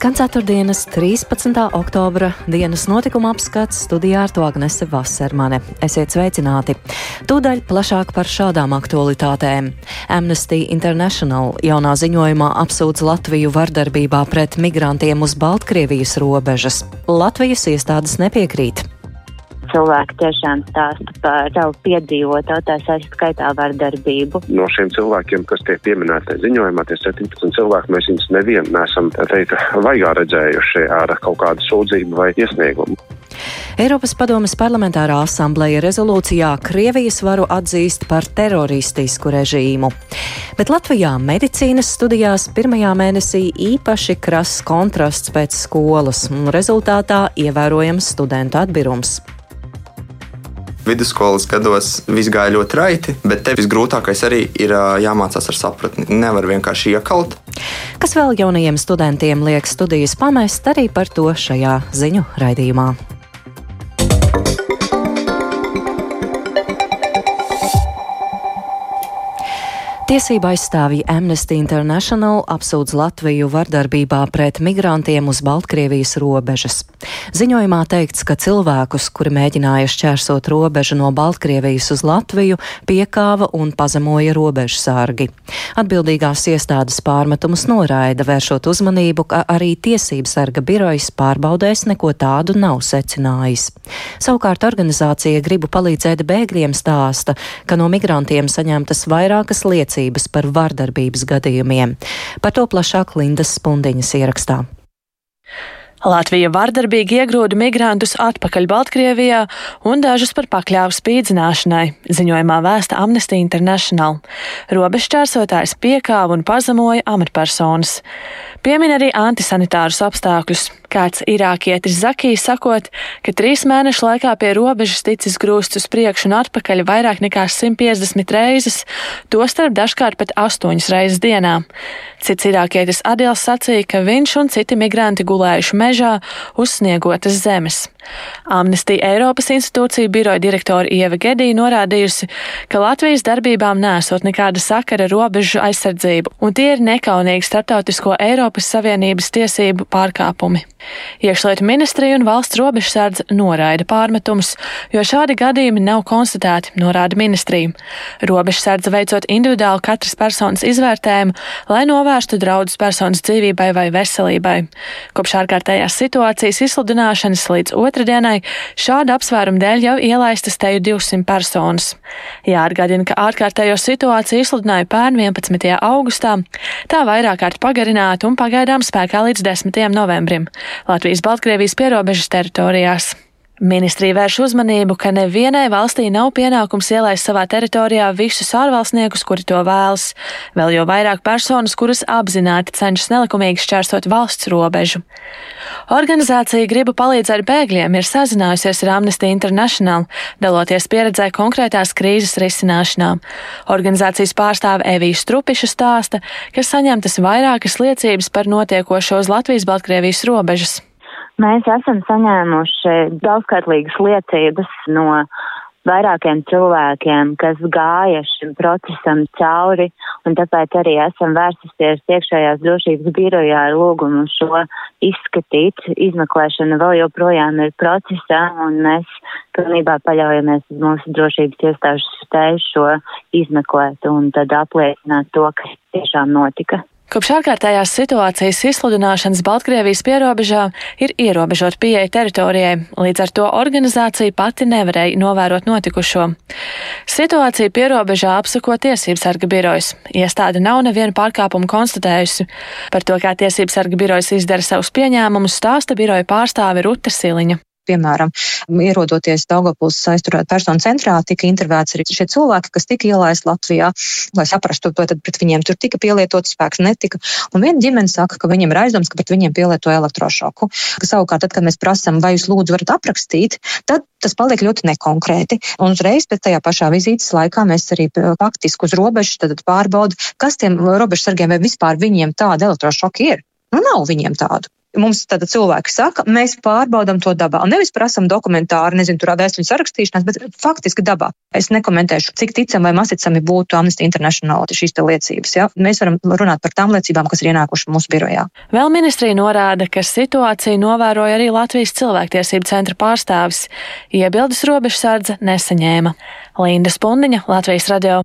Skan 4. 13. oktobra dienas notikuma apskats studijā ar to Agnese Vasermane. Esiet sveicināti! Tūdaļ plašāk par šādām aktualitātēm. Amnesty International jaunā ziņojumā apsūdz Latviju vardarbībā pret migrantiem uz Baltkrievijas robežas. Latvijas iestādes nepiekrīt cilvēki tiešām stāsta par savu piedzīvoto, tā skaitā vardarbību. No šiem cilvēkiem, kas tiek pieminēti ziņojumā, tie 17 cilvēki, mēs viņus nevienu nesam, teikt, vaigā redzējuši ar kaut kādu sūdzību vai iesniegumu. Eiropas padomes parlamentārā asambleja rezolūcijā Krievijas varu atzīst par teroristisku režīmu. Bet Latvijā medicīnas studijās pirmajā mēnesī īpaši krass kontrasts pēc skolas, un rezultātā ievērojams studentu atbirums vidusskolas gados viss gāja ļoti raiti, bet te visgrūtākais arī ir jāmācās ar sapratni. Nevar vienkārši iekalt. Kas vēl jaunajiem studentiem liek studijas pamest, arī par to šajā ziņu raidījumā. Tiesība aizstāvja Amnesty International apsūdz Latviju vardarbībā pret migrantiem uz Baltkrievijas robežas. Ziņojumā teikts, ka cilvēkus, kuri mēģināja šķērsot robežu no Baltkrievijas uz Latviju, piekāva un pazemoja robežu sārgi. Atbildīgās iestādes pārmetumus noraida, vēršot uzmanību, ka arī tiesības sarga birojas pārbaudēs neko tādu nav secinājis. Savukārt organizācija Gribu palīdzēt bēgļiem stāsta, ka no migrantiem saņemtas vairākas liecības liecības par vardarbības gadījumiem. Par to plašāk Lindas Spundiņas ierakstā. Latvija vardarbīgi iegrūda migrantus atpakaļ Baltkrievijā un dažus par pakļāvu spīdzināšanai, ziņojumā vēsta Amnesty International. Robežšķērsotājs piekāva un pazemoja amatpersonas. Piemin arī antisanitārus apstākļus. Kāds irākietis Zakijs sakot, ka trīs mēnešu laikā pie robežas ticis grūsts uz priekšu un atpakaļ vairāk nekā 150 reizes, tostarp dažkārt pat astoņas reizes dienā. Cits irākietis Adils sacīja, ka viņš un citi migranti gulējuši mežā uz sniegotas zemes. Amnesty Eiropas institūcija biroja direktora Ieva Gedija norādījusi, ka Latvijas darbībām nesot nekāda sakara robežu aizsardzību, un tie ir nekaunīgi starptautisko Eiropas Savienības tiesību pārkāpumi. Iekšlietu ministrija un valsts robežsardze noraida pārmetumus, jo šādi gadījumi nav konstatēti, norāda ministrija. Robežsardze veicot individuāli katras personas izvērtējumu, lai novērstu draudus personas dzīvībai vai veselībai. Kopš ārkārtējās situācijas izsludināšanas līdz otrdienai šāda apsvēruma dēļ jau ielaistas teju 200 personas. Jāatgādina, ka ārkārtējo situāciju izsludināja pērn 11. augustā, tā vairāk kārt pagarināta un pagaidām spēkā līdz 10. novembrim. Latvijas-Baltkrievijas pierobežas teritorijās. Ministrija vērš uzmanību, ka nevienai valstī nav pienākums ielaist savā teritorijā visus ārvalstniekus, kuri to vēlas, vēl jau vairāk personas, kuras apzināti cenšas nelikumīgi šķērsot valsts robežu. Organizācija Gribu palīdzēt bēgļiem ir sazinājusies ar Amnesty International, daloties pieredzē konkrētās krīzes risināšanā. Organizācijas pārstāve Evija Strupiša stāsta, ka saņemtas vairākas liecības par notiekošo uz Latvijas-Baltkrievijas robežas. Mēs esam saņēmuši daudzskaitlīgas liecības no vairākiem cilvēkiem, kas gāja šim procesam cauri, un tāpēc arī esam vērsusies iekšējās drošības birojā ar lūgumu šo izskatīt. Izmeklēšana vēl joprojām ir procesā, un mēs pilnībā paļaujamies uz mūsu drošības iestāžu spēju šo izmeklēt un tad apliecināt to, kas tiešām notika. Kopš ārkārtējās situācijas izsludināšanas Baltkrievijas pierobežā ir ierobežot pieeja teritorijai, līdz ar to organizācija pati nevarēja novērot notikušo. Situāciju pierobežā apsako tiesības sarga birojas. Iestāde nav nevienu pārkāpumu konstatējusi. Par to, kā tiesības sarga birojas izdara savus pieņēmumus, stāsta biroja pārstāve Ruta Siliņa. Piemēram, ierodoties Daugavpils aizturēt personu centrā, tika intervēts arī šie cilvēki, kas tika ielaisti Latvijā, lai saprastu, to tad pret viņiem tur tika pielietots spēks, netika. Un viena ģimene saka, ka viņiem ir aizdoms, ka pret viņiem pielieto elektrošoku. Savukārt, tad, kad mēs prasām, vai jūs lūdzu varat aprakstīt, tad tas paliek ļoti nekonkrēti. Un uzreiz pēc tajā pašā vizītes laikā mēs arī faktiski uz robežas pārbaudām, kas tiem robežsargiem vai vispār viņiem tāda elektrošoka ir. Nu, nav viņiem tādu. Mums tāda cilvēki saka, mēs pārbaudām to dabā. Un nevis prasam dokumentāru, nezinu, tur vēstuļu sarakstīšanās, bet faktiski dabā. Es nekomentēšu, cik ticami vai masticami būtu Amnesty International šīs liecības. Ja? Mēs varam runāt par tām liecībām, kas ir ienākušas mūsu birojā. Vēl ministrija norāda, ka situāciju novēroja arī Latvijas cilvēktiesību centra pārstāvis. Iebildes robežsardze nesaņēma. Linda Spundiņa, Latvijas radio.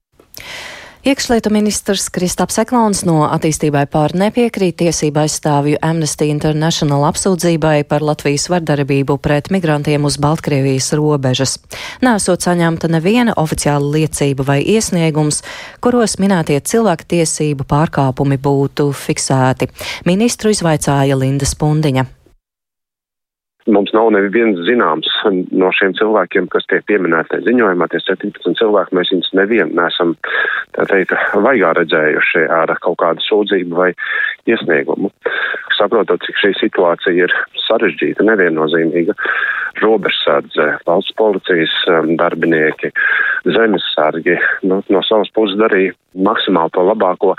Iekšlietu ministrs Kristaps Eklons no attīstībai pār nepiekrīt tiesību aizstāvju Amnesty International apsūdzībai par Latvijas vardarbību pret migrantiem uz Baltkrievijas robežas. Nesot saņemta neviena oficiāla liecība vai iesniegums, kuros minētie cilvēku tiesību pārkāpumi būtu fiksēti. Ministru izvaicāja Linda Spundiņa. Mums nav neviens zināms no šiem cilvēkiem, kas tiek pieminēti ziņojumā, tie 17 cilvēki, mēs viņus nevienu nesam, tā teikt, vaigā redzējuši ar kaut kādu sūdzību vai iesniegumu. Saprotot, cik šī situācija ir sarežģīta, neviennozīmīga, robežsardze, valsts policijas um, darbinieki, zemesargi, nu, no savas puses darīja maksimāli to labāko,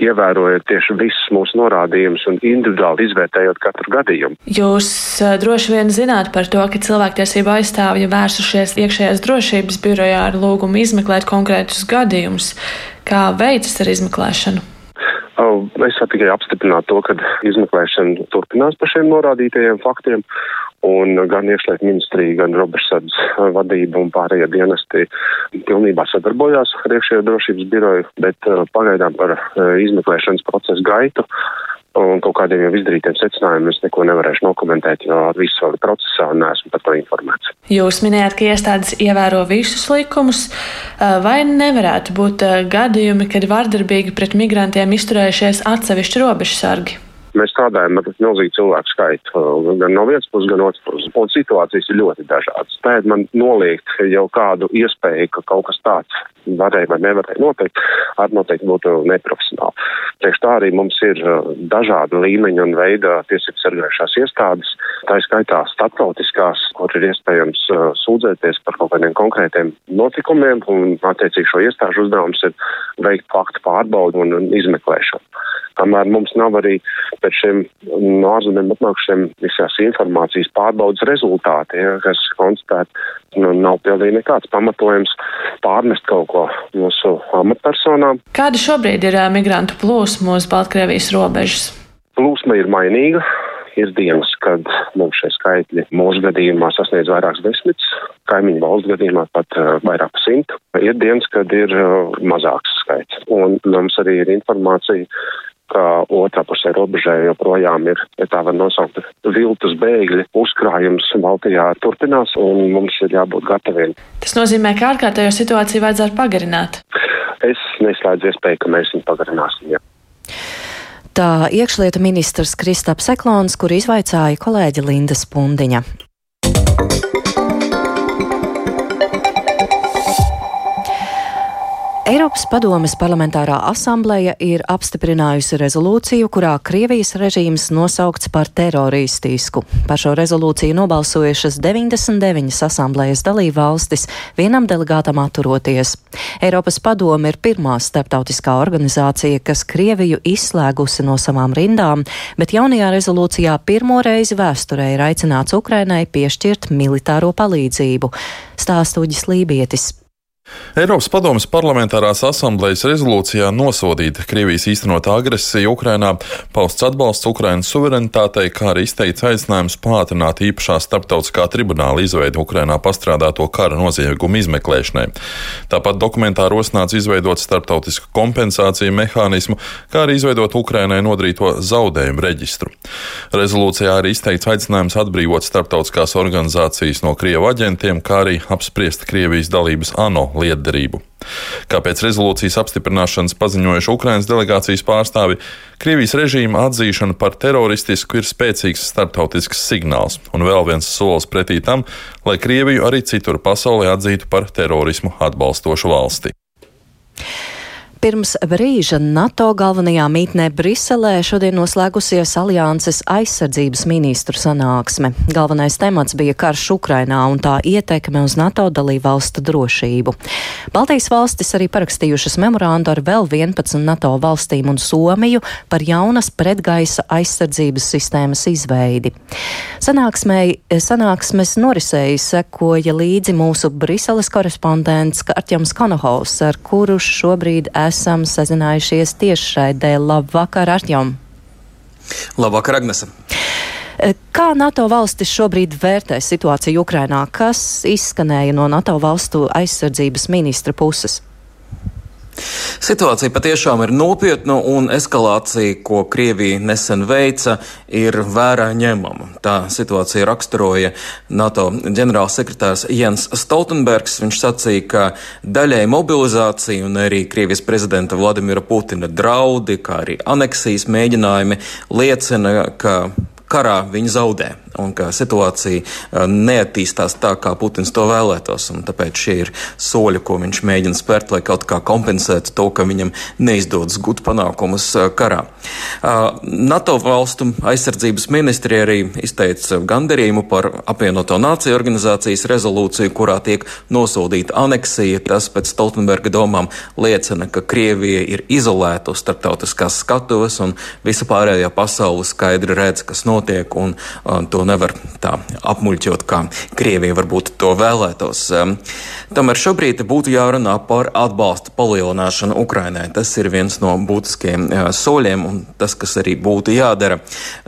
ievērojot tieši visus mūsu norādījumus un individuāli izvērtējot katru gadījumu. Jūs uh, droši vien zināt par to, ka cilvēktiesība aizstāvji vērsušies iekšējās drošības birojā ar lūgumu izmeklēt konkrētus gadījumus. Kā veicas ar izmeklēšanu? Es varu tikai apstiprināt to, ka izmeklēšana turpinās par šiem norādītajiem faktiem, un gan iekšlietu ministrija, gan robežsardzes vadība un pārējie dienesti pilnībā sadarbojās ar iekšējo drošības biroju, bet pagaidām par izmeklēšanas procesu gaitu Un kaut kādiem jau izdarītiem secinājumiem es neko nevarēšu nokomentēt, jo viss vēl ir procesā un neesmu par to informēts. Jūs minējāt, ka iestādes ievēro visus likumus, vai nevarētu būt gadījumi, kad vardarbīgi pret migrantiem izturējušies atsevišķi robežsargi? Mēs strādājam ar milzīgu cilvēku skaitu, gan no vienas puses, gan otras puses, un situācijas ir ļoti dažādas. Tāpēc man noliegt jau kādu iespēju, ka kaut kas tāds varēja vai nevarēja noteikt, arī noteikti būtu neprofesionāli. Priekš tā arī mums ir uh, dažādi līmeņi un veida tiesības sargājušās iestādes, tā skaitā starptautiskās, kur ir iespējams uh, sūdzēties par kaut kādiem konkrētiem notikumiem, un attiecīgi šo iestāžu uzdevums ir veikt faktu pārbaudu un izmeklēšanu. Kamēr mums nav arī pēc šiem no ārzemēm atnākušiem visās informācijas pārbaudas rezultāti, ja, kas konstatēt, nu, nav pilnīgi nekāds pamatojums pārmest kaut ko mūsu amatpersonām. Kāda šobrīd ir migrantu plūsma uz Baltkrievijas robežas? Plūsma ir mainīga. Ir dienas, kad mums šie skaitļi mūsu gadījumā sasniedz vairākus desmitus, kaimiņu valsts gadījumā pat uh, vairāk simtu. Ir dienas, kad ir uh, mazāks skaits. Un mums arī ir informācija ka otrā pusē robežē joprojām ir, ja tā var nosaukt, viltus bēgļi. Uzkrājums Baltijā turpinās un mums ir jābūt gataviem. Tas nozīmē, ka ārkārtējo situāciju vajadzētu pagarināt. Es neslēdzu iespēju, ka mēs viņu pagarināsim. Jā. Tā iekšlietu ministrs Kristaps Eklons, kur izvaicāja kolēģi Linda Spundiņa. Eiropas padomes parlamentārā asambleja ir apstiprinājusi rezolūciju, kurā Krievijas režīms nosaukts par teroristisku. Par šo rezolūciju nobalsojušas 99 asamblejas dalība valstis, vienam delegātam atturoties. Eiropas padome ir pirmā starptautiskā organizācija, kas Krieviju izslēgusi no savām rindām, bet jaunajā rezolūcijā pirmo reizi vēsturē ir aicināts Ukrainai piešķirt militāro palīdzību. Stāstuģis Lībietis. Eiropas padomas parlamentārās asamblejas rezolūcijā nosodīta Krievijas īstenotā agresija Ukrainā, pausts atbalsts Ukrainas suverenitātei, kā arī izteikts aicinājums pātrināt īpašā starptautiskā tribunāla izveidu Ukrainā pastrādāto kara noziegumu izmeklēšanai. Tāpat dokumentā rosināts izveidot starptautisku kompensāciju mehānismu, kā arī izveidot Ukrainai nodarīto zaudējumu reģistru. Rezolūcijā arī izteikts aicinājums atbrīvot starptautiskās organizācijas no Krievu aģentiem, kā arī apspriest Krievijas dalības ANO lietderību. Kā pēc rezolūcijas apstiprināšanas paziņojuši Ukrainas delegācijas pārstāvi, Krievijas režīma atzīšana par teroristisku ir spēcīgs starptautisks signāls un vēl viens solis pretī tam, lai Krieviju arī citur pasaulē atzītu par terorismu atbalstošu valsti. Pirms brīža NATO galvenajā mītnē Briselē šodien noslēgusies alianses aizsardzības ministru sanāksme. Galvenais temats bija karš Ukrainā un tā ietekme uz NATO dalību valstu drošību. Baltijas valstis arī parakstījušas memorandu ar vēl 11 NATO valstīm un Somiju par jaunas pretgaisa aizsardzības sistēmas izveidi. Sanāksmei, sanāksmes norisēji sekoja līdzi mūsu Briseles korespondents Artjams Konohovs, ar kuru šobrīd esmu esam sazinājušies tiešraidē. Labvakar, Artjom! Labvakar, Agnese! E, kā NATO valstis šobrīd vērtē situāciju Ukrainā? Kas izskanēja no NATO valstu aizsardzības ministra puses? Situācija patiešām ir nopietna, un eskalācija, ko Krievija nesen veica, ir vērā ņemama. Tā situācija raksturoja NATO ģenerālsekretārs Jens Stoltenbergs. Viņš sacīja, ka daļai mobilizācija un arī Krievijas prezidenta Vladimira Putina draudi, kā arī aneksijas mēģinājumi liecina, ka karā viņi zaudē un ka situācija uh, neattīstās tā, kā Putins to vēlētos. Tāpēc šie ir soļi, ko viņš mēģina spērt, lai kaut kā kompensētu to, ka viņam neizdodas gūt panākumus uh, karā. Uh, NATO valstu aizsardzības ministri arī izteica gandarījumu par apvienoto nāciju organizācijas rezolūciju, kurā tiek nosodīta aneksija. Tas pēc Stoltenberga domām liecina, ka Krievija ir izolēta uz starptautiskās skatuves un visa pārējā pasaule skaidri redz, kas notiek notiek, un uh, to nevar tā apmuļķot, kā Krievija varbūt to vēlētos. Tomēr šobrīd būtu jārunā par atbalsta palielināšanu Ukrainai. Tas ir viens no būtiskiem uh, soļiem, un tas, kas arī būtu jādara.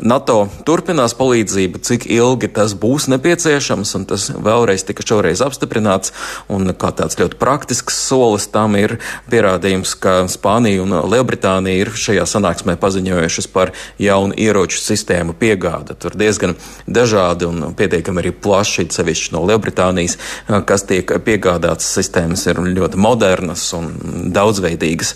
NATO turpinās palīdzību, cik ilgi tas būs nepieciešams, un tas vēlreiz tika šoreiz apstiprināts, un kā tāds ļoti praktisks solis tam ir pierādījums, ka Spānija un Lielbritānija ir šajā sanāksmē paziņojušas par jaunu ieroču sistēmu piegādi. Tur diezgan dažādi un pietiekami arī plaši, sevišķi no Lielbritānijas, kas tiek piegādātas sistēmas, ir ļoti modernas un daudzveidīgas.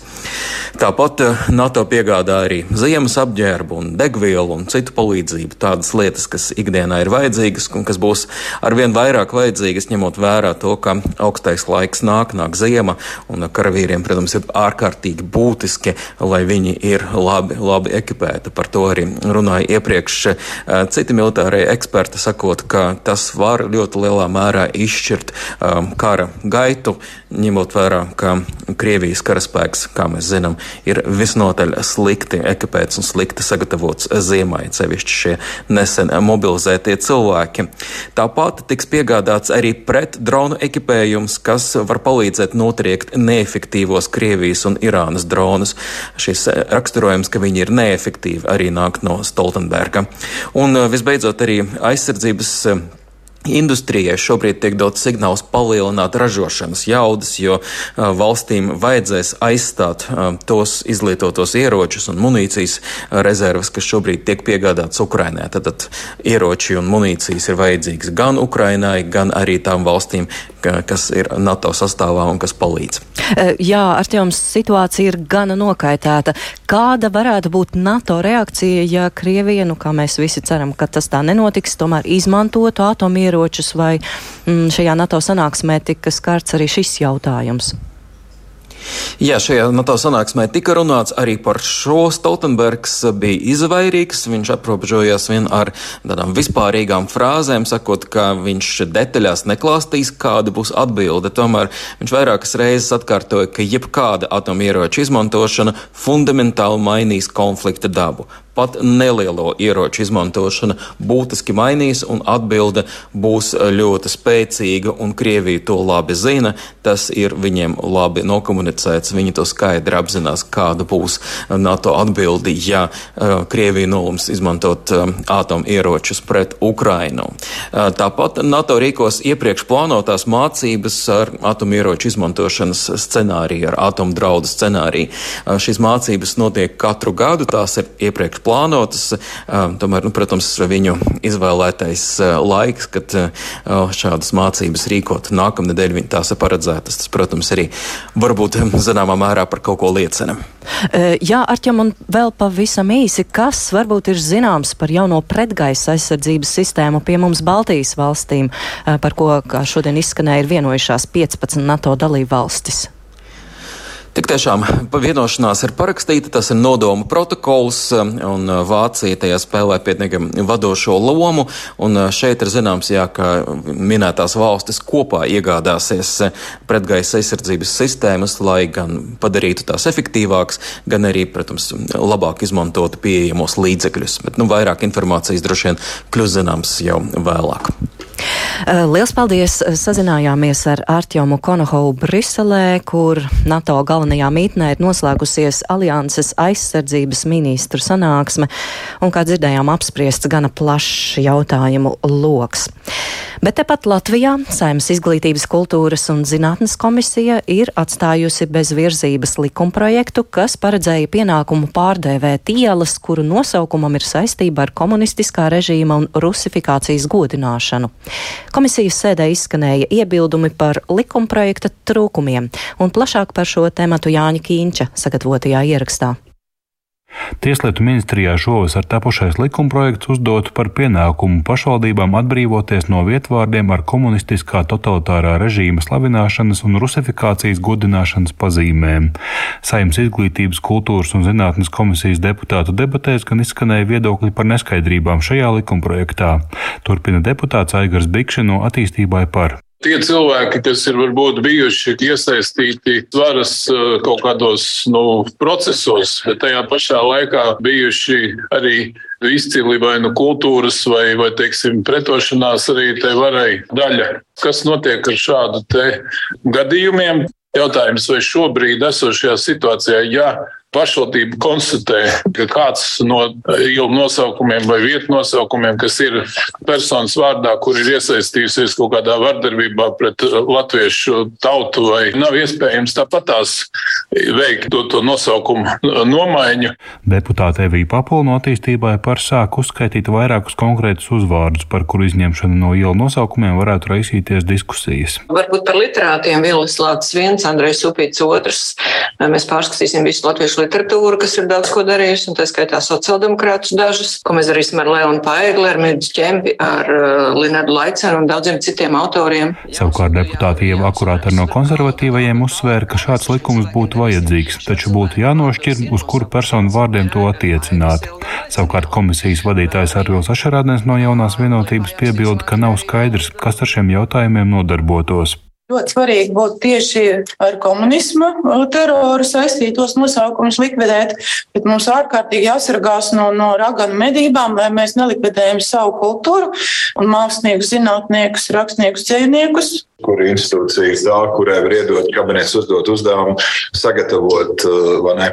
Tāpat NATO piegādā arī ziemas apģērbu un degvielu un citu palīdzību, tādas lietas, kas ikdienā ir vajadzīgas un kas būs arvien vairāk vajadzīgas, ņemot vērā to, ka augstais laiks nāk, nāk ziema, un karavīriem, protams, ir ārkārtīgi būtiski, lai viņi ir labi, labi ekipēti. Par to arī runāja iepriekš citi militārie eksperti sakot, ka tas var ļoti lielā mērā izšķirt um, kara gaitu, ņemot vērā, ka Krievijas karaspēks, kā mēs zinām, ir visnotaļ slikti ekipēts un slikti sagatavots ziemai, sevišķi šie nesen mobilizētie cilvēki. Tāpat tiks piegādāts arī pret dronu ekipējums, kas var palīdzēt notriekt neefektīvos Krievijas un Irānas dronus. Šis raksturojums, ka viņi ir neefektīvi, arī nāk no Stoltenberga. Un eh, visbeidzot arī aizsardzības eh, Industrijai šobrīd tiek dots signāls palielināt ražošanas jaudas, jo valstīm vajadzēs aizstāt tos izlietotos ieročus un munīcijas rezerves, kas šobrīd tiek piegādātas Ukrainai. Tad, ieroči un munīcijas ir vajadzīgas gan Ukrainai, gan arī tām valstīm, ka, kas ir NATO sastāvā un kas palīdz. Jā, Artjoms, situācija ir gana nokaitēta. Kāda varētu būt NATO reakcija, ja Krievija, nu kā mēs visi ceram, ka tas tā nenotiks, tomēr izmantotu atomieroči? Ieročus, vai mm, šajā NATO sanāksmē tika skarts arī šis jautājums? Jā, šajā NATO sanāksmē tika runāts arī par šo. Stoltenbergs bija izvairīgs, viņš aprobežojās vien ar tādām vispārīgām frāzēm, sakot, ka viņš detaļās neklāstīs, kāda būs atbilde. Tomēr viņš vairākas reizes atkārtoja, ka jebkāda atomieroča izmantošana fundamentāli mainīs konflikta dabu pat nelielo ieroču izmantošana būtiski mainīs, un atbilde būs ļoti spēcīga, un Krievija to labi zina. Tas ir viņiem labi nokomunicēts. Viņi to skaidri apzinās, kāda būs NATO atbildi, ja uh, Krievija nolums izmantot atomieročus pret Ukrainu. Tāpat NATO rīkos iepriekš plānotās mācības ar atomieroču izmantošanas scenāriju, ar atomdraudu scenāriju. Šīs mācības notiek katru gadu, tās ir iepriekš plānotas. Tomēr, nu, protams, viņu izvēlētais laiks, kad šādas mācības rīkot nākamnedēļ, tās ir paredzētas. Tas, protams, arī varbūt zināmā mērā par kaut ko liecina. Jā, Arķem, un vēl pavisam īsi, kas varbūt ir zināms par jauno pretgaisa aizsardzības sistēmu pie mums Baltijas valstīm, par ko, kā šodien izskanēja, ir vienojušās 15 NATO dalību valstis? Tik tiešām vienošanās ir parakstīta, tas ir nodomu protokols, un Vācija tajā spēlē pietiekami vadošo lomu, un šeit ir zināms, jā, ka minētās valstis kopā iegādāsies pretgaisa aizsardzības sistēmas, lai gan padarītu tās efektīvākas, gan arī, protams, labāk izmantotu pieejamos līdzekļus. Bet, nu, vairāk informācijas droši vien kļūs zināms jau vēlāk. Eh, liels paldies! Sazinājāmies ar Artjomu Konohovu Briselē, kur NATO galvenajā mītnē ir noslēgusies alianses aizsardzības ministru sanāksme, un, kā dzirdējām, apspriests gana plašs jautājumu loks. Bet tepat Latvijā Saimnes izglītības, kultūras un zinātnes komisija ir atstājusi bez virzības likumprojektu, kas paredzēja pienākumu pārdēvēt ielas, kuru nosaukumam ir saistība ar komunistiskā režīma un rusifikācijas godināšanu. Komisijas sēdē izskanēja iebildumi par likumprojekta trūkumiem, un plašāk par šo tematu Jāņa Kīņča sagatavotajā ierakstā. Tieslietu ministrijā šovasar tapušais likumprojekts uzdotu par pienākumu pašvaldībām atbrīvoties no vietvārdiem ar komunistiskā totalitārā režīma slavināšanas un rusifikācijas godināšanas pazīmēm. Saimnes izglītības, kultūras un zinātnes komisijas deputātu debatēs gan izskanēja viedokļi par neskaidrībām šajā likumprojektā. Turpina deputāts Aigars Bikši no attīstībai par. Tie cilvēki, kas ir varbūt bijuši iesaistīti varas eh, kaut kādos nu, procesos, bet tajā pašā laikā bijuši arī izcili vai nu kultūras vai, vai teiksim, pretošanās arī tai varai daļa. Kas notiek ar šādu gadījumiem? Jautājums, vai šobrīd esošajā situācijā, ja pašvaldība konstatē, ka kāds no ielu nosaukumiem vai vietu nosaukumiem, kas ir personas vārdā, kur ir iesaistījusies kaut kādā vardarbībā pret latviešu tautu, vai nav iespējams tāpatās veikt to, to nosaukumu nomaiņu. Deputāte Evija Papula no attīstībai par sāku uzskaitīt vairākus konkrētus uzvārdus, par kuru izņemšanu no ielu nosaukumiem varētu raisīties diskusijas. Varbūt par literātiem Vilis Lācis viens, Andrejs Upīts otrs. Mēs pārskatīsim visu latviešu literatūru, kas ir daudz ko darījusi, un tā skaitā sociāldemokrātus dažus, ko mēs darīsim ar Leonu Paegli, ar Mirģis Čempi, ar uh, Linardu Laicenu un daudziem citiem autoriem. Savukārt deputāti Ieva Akurāta no konservatīvajiem uzsvēra, ka šāds likums būtu vajadzīgs, taču būtu jānošķir, uz kuru personu vārdiem to attiecināt. Savukārt komisijas vadītājs Arvils Ašarādens no jaunās vienotības piebilda, ka nav skaidrs, kas ar šiem jautājumiem nodarbotos. Ļoti svarīgi būtu tieši ar komunismu teroru saistītos nosaukumus likvidēt, bet mums ārkārtīgi jāsargās no, no raganu medībām, lai mēs nelikvidējam savu kultūru un māksliniekus, zinātniekus, rakstniekus, dzēniekus. Kur institūcija ir tā, kurai var iedot kabinets uzdot uzdevumu, sagatavot ne,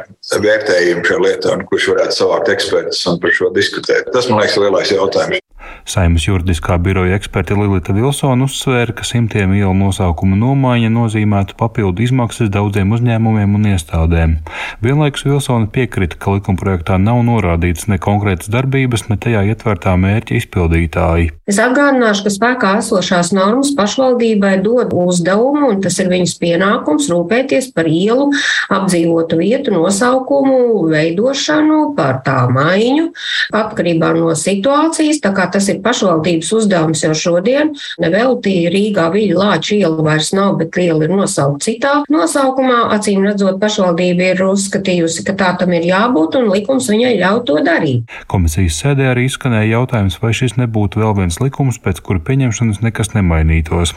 vērtējumu šai lietai, kurš varētu savākt ekspertus un par šo diskutēt. Tas, man liekas, ir lielais jautājums. Saimnes juridiskā biroja eksperte Lilita Vilsona uzsvēra, ka simtiem ielu nosaukumu nomaiņa nozīmētu papildu izmaksas daudziem uzņēmumiem un iestādēm. Vienlaikus Vilsona piekrita, ka likumprojektā nav norādīts ne konkrētas darbības, ne tajā ietvertā mērķa izpildītāji. Es atgādināšu, ka spēkā esošās normas pašvaldībai dod uzdevumu, un tas ir viņas pienākums rūpēties par ielu apdzīvotu vietu nosaukumu veidošanu, par tā maiņu, atkarībā no situācijas. Tas ir pašvaldības uzdevums jau šodien. Nevelti Rīgā Viļa Lāča iela vairs nav, bet iela ir nosaukta citā nosaukumā. Acīm redzot, pašvaldība ir uzskatījusi, ka tā tam ir jābūt un likums viņai ļauj to darīt. Komisijas sēdē arī izskanēja jautājums, vai šis nebūtu vēl viens likums, pēc kura pieņemšanas nekas nemainītos.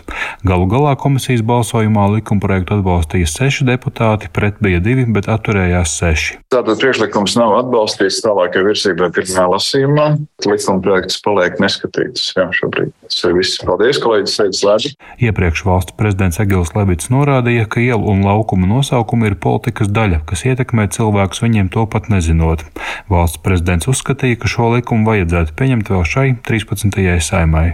Galu galā komisijas balsojumā likumprojektu atbalstīja seši deputāti, pret bija divi, bet atturējās seši. Tātad priekšlikums nav atbalstīts tālākajā virsībā pirmā lasījumā. Likumprojekts paliek neskatītas. Jā, šobrīd tas ir viss. Paldies, kolēģis Sēdes Lēdzi. Iepriekš valsts prezidents Egils Levits norādīja, ka ielu un laukumu nosaukumi ir politikas daļa, kas ietekmē cilvēkus viņiem to pat nezinot. Valsts prezidents uzskatīja, ka šo likumu vajadzētu pieņemt vēl šai 13. saimai.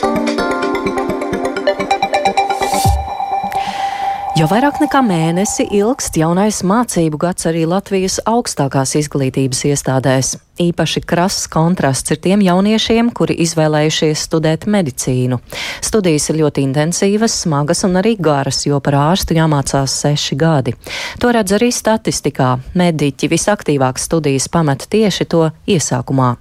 Jau vairāk nekā mēnesi ilgst jaunais mācību gads arī Latvijas augstākās izglītības iestādēs. Īpaši krass kontrasts ir tiem jauniešiem, kuri izvēlējušies studēt medicīnu. Studijas ir ļoti intensīvas, smagas un arī garas, jo par ārstu jāmācās seši gadi. To redz arī statistikā. Mediķi visaktīvāk studijas pameta tieši to iesākumā.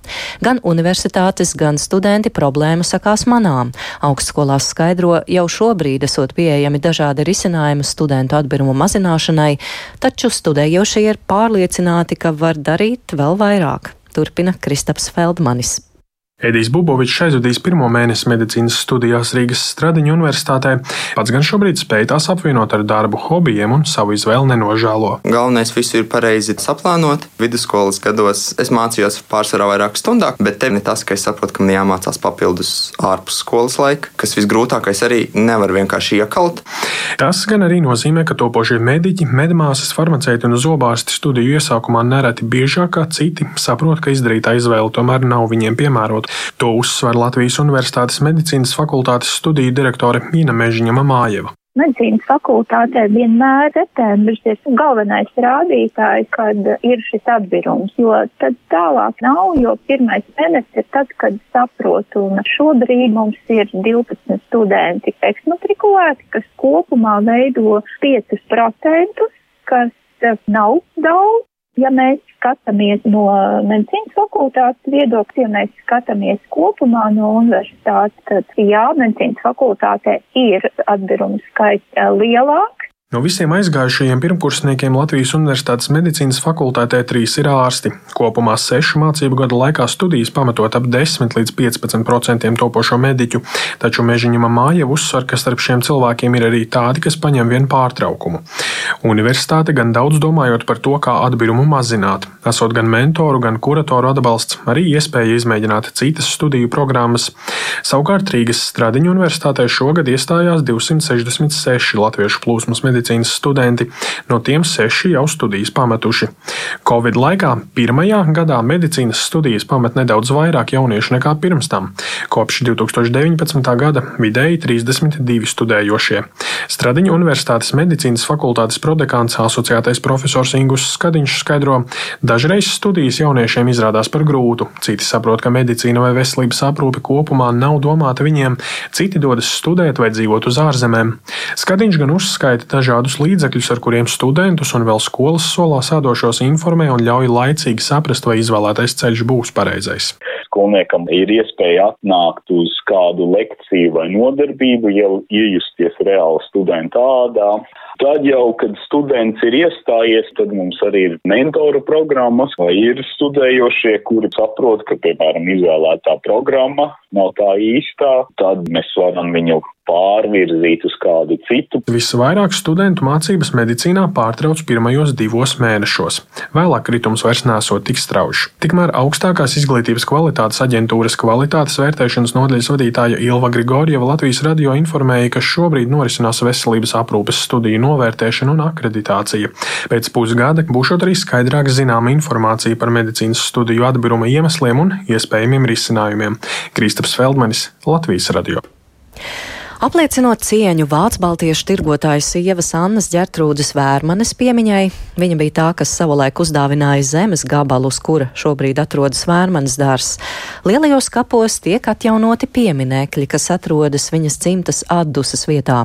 Gan universitātes, gan studenti problēmu sakās manām. Augstskolās skaidro, jau šobrīd esot pieejami dažādi risinājumi studentu atbirumu mazināšanai, taču studējošie ir pārliecināti, ka var darīt vēl vairāk turpina Kristaps Feldmanis. Edijs Bubovičs aizvadīs pirmo mēnesi medicīnas studijās Rīgas Stradiņu universitātē. Pats gan šobrīd spēj tās apvienot ar darbu, hobijiem un savu izvēli nenožēlo. Galvenais visu ir pareizi saplānot. Vidusskolas gados es mācījos pārsvarā vairāk stundām, bet te ir tas, ka es saprotu, ka man jāmācās papildus ārpus skolas laika, kas visgrūtākais arī nevar vienkārši iekalt. Tas gan arī nozīmē, ka topošie mediķi, medmāsas, farmaceiti un zobārsti studiju iesākumā nereti biežāk kā citi saprot, ka izdarītā izvēle tomēr nav viņiem piemērota. To uzsver Latvijas Universitātes medicīnas fakultātes studiju direktore Mīna Mežiņa Mamājeva. Medicīnas fakultātē vienmēr septembris ir galvenais rādītājs, kad ir šis atbirums, jo tad tālāk nav, jo pirmais mēnesis ir tad, kad saprotu, un šobrīd mums ir 12 studenti eksmatrikulēti, kas kopumā veido 5%, kas nav daudz, ja mēs skatāmies no medicīnas fakultātes viedokļa, ja mēs skatāmies kopumā no universitātes, tad jā, medicīnas fakultātē ir atbirums skaits eh, lielāks. No visiem aizgājušajiem pirmkursniekiem Latvijas Universitātes medicīnas fakultātē trīs ir ārsti. Kopumā sešu mācību gadu laikā studijas pamatot ap 10 līdz 15% topošo mediķu, taču Mežiņa māja uzsver, ka starp šiem cilvēkiem ir arī tādi, kas paņem vienu pārtraukumu. Universitāte gan daudz domājot par to, kā atbirumu mazināt, esot gan mentoru, gan kuratoru atbalsts, arī iespēja izmēģināt citas studiju programmas. Savukārt Rīgas Stradiņu universitātē šogad iestājās 266 latviešu plūsmas medicīnas medicīnas studenti, no tiem seši jau studijas pametuši. Covid laikā pirmajā gadā medicīnas studijas pamet nedaudz vairāk jauniešu nekā pirms tam. Kopš 2019. gada vidēji 32 studējošie. Stradiņa Universitātes medicīnas fakultātes prodekāns asociētais profesors Ingus Skadiņš skaidro, dažreiz studijas jauniešiem izrādās par grūtu, citi saprot, ka medicīna vai veselības aprūpe kopumā nav domāta viņiem, citi dodas studēt vai dzīvot uz ārzemēm. Skadiņš gan uzskaita dažādas dažādus līdzekļus, ar kuriem studentus un vēl skolas solā sēdošos informē un ļauj laicīgi saprast, vai izvēlētais ceļš būs pareizais skolniekam ir iespēja atnākt uz kādu lekciju vai nodarbību, jau iejusties reāli studenta ādā. Tad jau, kad students ir iestājies, tad mums arī ir mentoru programmas, vai ir studējošie, kuri saprot, ka, piemēram, izvēlētā programma nav tā īstā, tad mēs varam viņu pārvirzīt uz kādu citu. Visvairāk studentu mācības medicīnā pārtrauc pirmajos divos mēnešos. Vēlāk kritums vairs nesot tik strauji. Tikmēr augstākās izglītības kvalitātes aģentūras kvalitātes vērtēšanas nodaļas vadītāja Ilva Grigorjeva Latvijas radio informēja, ka šobrīd norisinās veselības aprūpes studiju novērtēšana un akreditācija. Pēc pusgada būšot arī skaidrāk zināma informācija par medicīnas studiju atbiruma iemesliem un iespējamiem risinājumiem. Kristaps Feldmanis, Latvijas radio. Apliecinot cieņu Vācu baltiešu tirgotājas sievas Annas ģertrūdas vērmanes piemiņai, viņa bija tā, kas savulaik uzdāvināja zemes gabalu, uz kura šobrīd atrodas vērmanes dārs. Lielajos kapos tiek atjaunoti pieminekļi, kas atrodas viņas dzimtas atdusas vietā.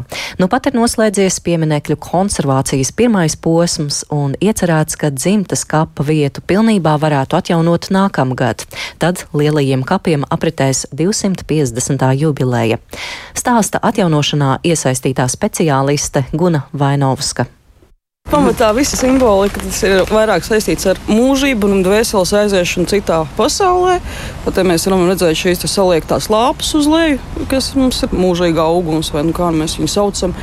Nu pat ir noslēdzies pieminekļu konservācijas pirmais posms un iecerēts, ka dzimtas kapa vietu pilnībā varētu atjaunot nākamgad. Tad lielajiem kapiem apritēs 250. jubileja. Stāsta atjaunošanā iesaistītā speciāliste Guna Vainovska. Pamatā visa simbolika ir vairāk saistīts ar mūžību un dvēseles aiziešanu citā pasaulē. Pat mēs varam redzēt šīs saliektās lāpas uz leju, kas mums ir mūžīga augums, vai nu kā mēs viņu saucam.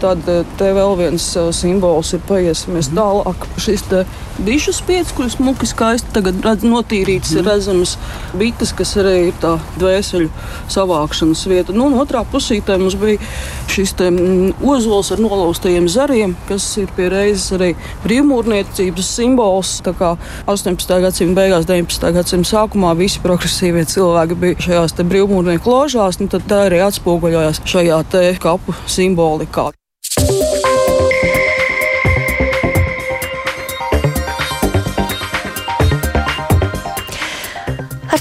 Tad te vēl viens eh, simbols ir paiesimies tālāk. Šis bišu spieķis, kuras muki skaisti tagad redz, notīrītas, ir redzamas bites, kas arī ir tā dvēseļu savākšanas vieta. Nu, un otrā pusītē mums bija šis te, mm, ozols ar nolaustajiem zariem, kas ir pie reizes arī brīvmūrniecības simbols. Tā kā 18. gadsimta beigās, 19. gadsimta sākumā visi progresīvie cilvēki bija šajās brīvmūrnieku ložās, nu tad tā arī atspoguļojās šajā kapu simbolikā.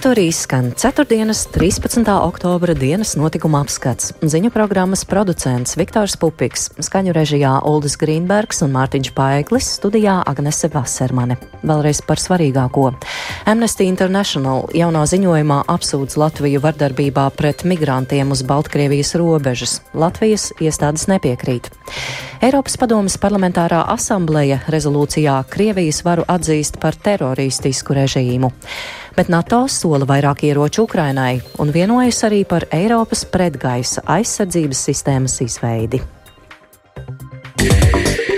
Etorī skan 4. 13. oktobra dienas notikuma apskats. Ziņu programmas producents Viktors Pupiks, skaņu režijā Uldis Grīnbergs un Mārtiņš Paeglis, studijā Agnese Vasermane. Vēlreiz par svarīgāko. Amnesty International jaunā ziņojumā apsūdz Latviju vardarbībā pret migrantiem uz Baltkrievijas robežas. Latvijas iestādes nepiekrīt. Eiropas padomas parlamentārā asambleja rezolūcijā Krievijas varu atzīst par teroristisku režīmu bet NATO sola vairāk ieroču Ukrainai un vienojas arī par Eiropas pretgaisa aizsardzības sistēmas izveidi. Yeah.